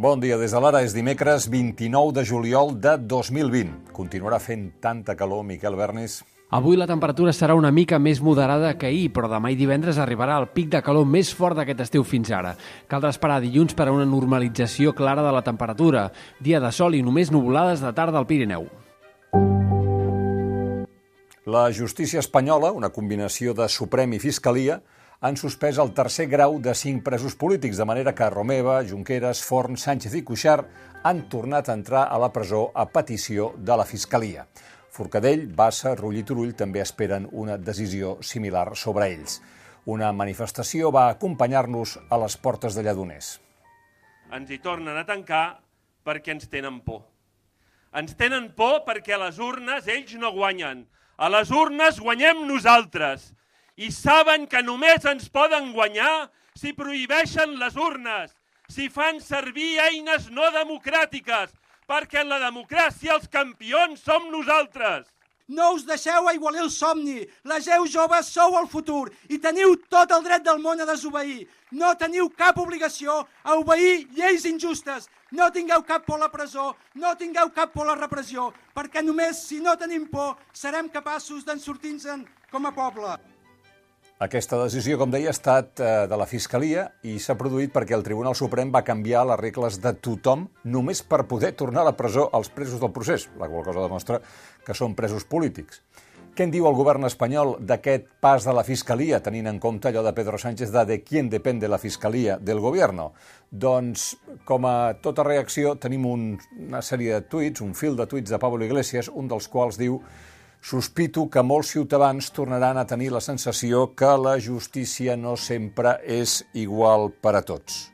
Bon dia, des de l'ara és dimecres 29 de juliol de 2020. Continuarà fent tanta calor, Miquel Bernis? Avui la temperatura serà una mica més moderada que ahir, però demà i divendres arribarà el pic de calor més fort d'aquest estiu fins ara. Caldrà esperar dilluns per a una normalització clara de la temperatura. Dia de sol i només nuvolades de tarda al Pirineu. La justícia espanyola, una combinació de Suprem i Fiscalia, han suspès el tercer grau de cinc presos polítics, de manera que Romeva, Junqueras, Forn, Sánchez i Cuixart han tornat a entrar a la presó a petició de la Fiscalia. Forcadell, Bassa, Rull i Turull també esperen una decisió similar sobre ells. Una manifestació va acompanyar-nos a les portes de Lledoners. Ens hi tornen a tancar perquè ens tenen por. Ens tenen por perquè a les urnes ells no guanyen. A les urnes guanyem nosaltres i saben que només ens poden guanyar si prohibeixen les urnes, si fan servir eines no democràtiques, perquè en la democràcia els campions som nosaltres. No us deixeu aigualir el somni. La geu joves sou el futur i teniu tot el dret del món a desobeir. No teniu cap obligació a obeir lleis injustes. No tingueu cap por a la presó, no tingueu cap por a la repressió, perquè només si no tenim por serem capaços d'en sortir-nos com a poble. Aquesta decisió, com deia, ha estat eh, de la Fiscalia i s'ha produït perquè el Tribunal Suprem va canviar les regles de tothom només per poder tornar a la presó als presos del procés, la qual cosa demostra que són presos polítics. Què en diu el govern espanyol d'aquest pas de la Fiscalia, tenint en compte allò de Pedro Sánchez de de quién depende la Fiscalia del gobierno? Doncs, com a tota reacció, tenim un, una sèrie de tuits, un fil de tuits de Pablo Iglesias, un dels quals diu Sospito que molts ciutadans tornaran a tenir la sensació que la justícia no sempre és igual per a tots.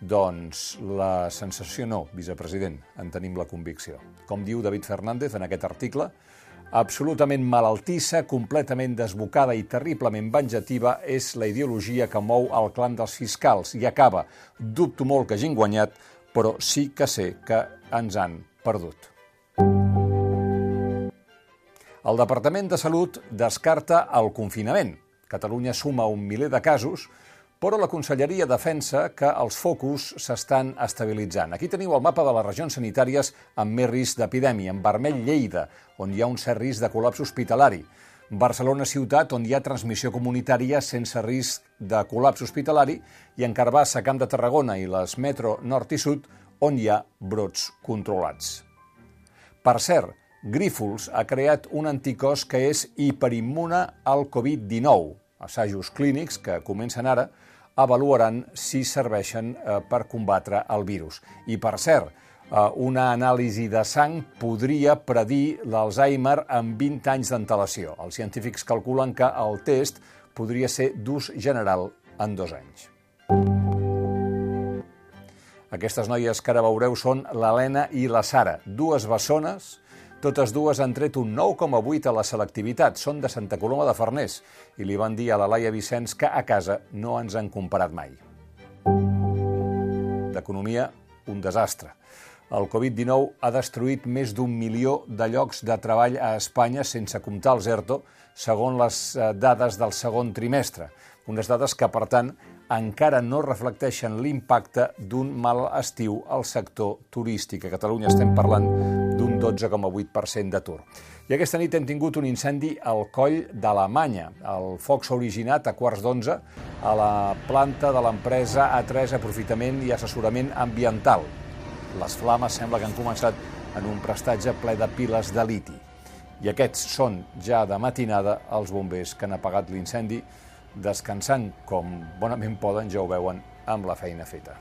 Doncs la sensació no, vicepresident, en tenim la convicció. Com diu David Fernández en aquest article, absolutament malaltissa, completament desbocada i terriblement venjativa és la ideologia que mou el clan dels fiscals i acaba, dubto molt que hagin guanyat, però sí que sé que ens han perdut. El Departament de Salut descarta el confinament. Catalunya suma un miler de casos, però la Conselleria defensa que els focus s'estan estabilitzant. Aquí teniu el mapa de les regions sanitàries amb més risc d'epidèmia. En vermell, Lleida, on hi ha un cert risc de col·lapse hospitalari. Barcelona ciutat, on hi ha transmissió comunitària sense risc de col·lapse hospitalari, i en Carbassa, Camp de Tarragona i les metro nord i sud, on hi ha brots controlats. Per cert, Grífols ha creat un anticòs que és hiperimmune al Covid-19. Assajos clínics que comencen ara avaluaran si serveixen eh, per combatre el virus. I, per cert, eh, una anàlisi de sang podria predir l'Alzheimer amb 20 anys d'antelació. Els científics calculen que el test podria ser d'ús general en dos anys. Aquestes noies que ara veureu són l'Helena i la Sara, dues bessones totes dues han tret un 9,8 a la selectivitat. Són de Santa Coloma de Farners i li van dir a la Laia Vicenç que a casa no ens han comparat mai. D'economia, un desastre. El Covid-19 ha destruït més d'un milió de llocs de treball a Espanya sense comptar els ERTO, segons les eh, dades del segon trimestre. Unes dades que, per tant, encara no reflecteixen l'impacte d'un mal estiu al sector turístic. A Catalunya estem parlant d'un 12,8% d'atur. I aquesta nit hem tingut un incendi al coll d'Alemanya. El foc s'ha originat a quarts d'onze a la planta de l'empresa A3 Aprofitament i Assessorament Ambiental. Les flames sembla que han començat en un prestatge ple de piles de liti. I aquests són ja de matinada els bombers que han apagat l'incendi descansant com bonament poden, ja ho veuen, amb la feina feta.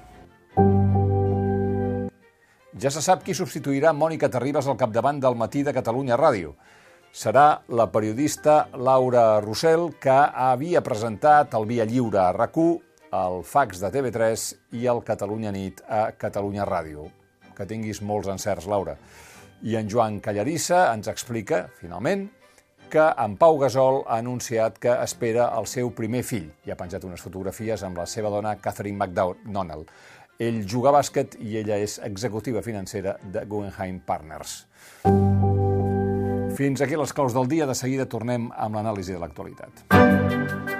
Ja se sap qui substituirà Mònica Terribas al capdavant del matí de Catalunya Ràdio. Serà la periodista Laura Rossell, que havia presentat el Via Lliure a rac el fax de TV3 i el Catalunya Nit a Catalunya Ràdio. Que tinguis molts encerts, Laura. I en Joan Callarissa ens explica, finalment, que en Pau Gasol ha anunciat que espera el seu primer fill i ha penjat unes fotografies amb la seva dona Catherine McDonald. Ell juga a bàsquet i ella és executiva financera de Guggenheim Partners. Fins aquí les claus del dia. De seguida tornem amb l'anàlisi de l'actualitat.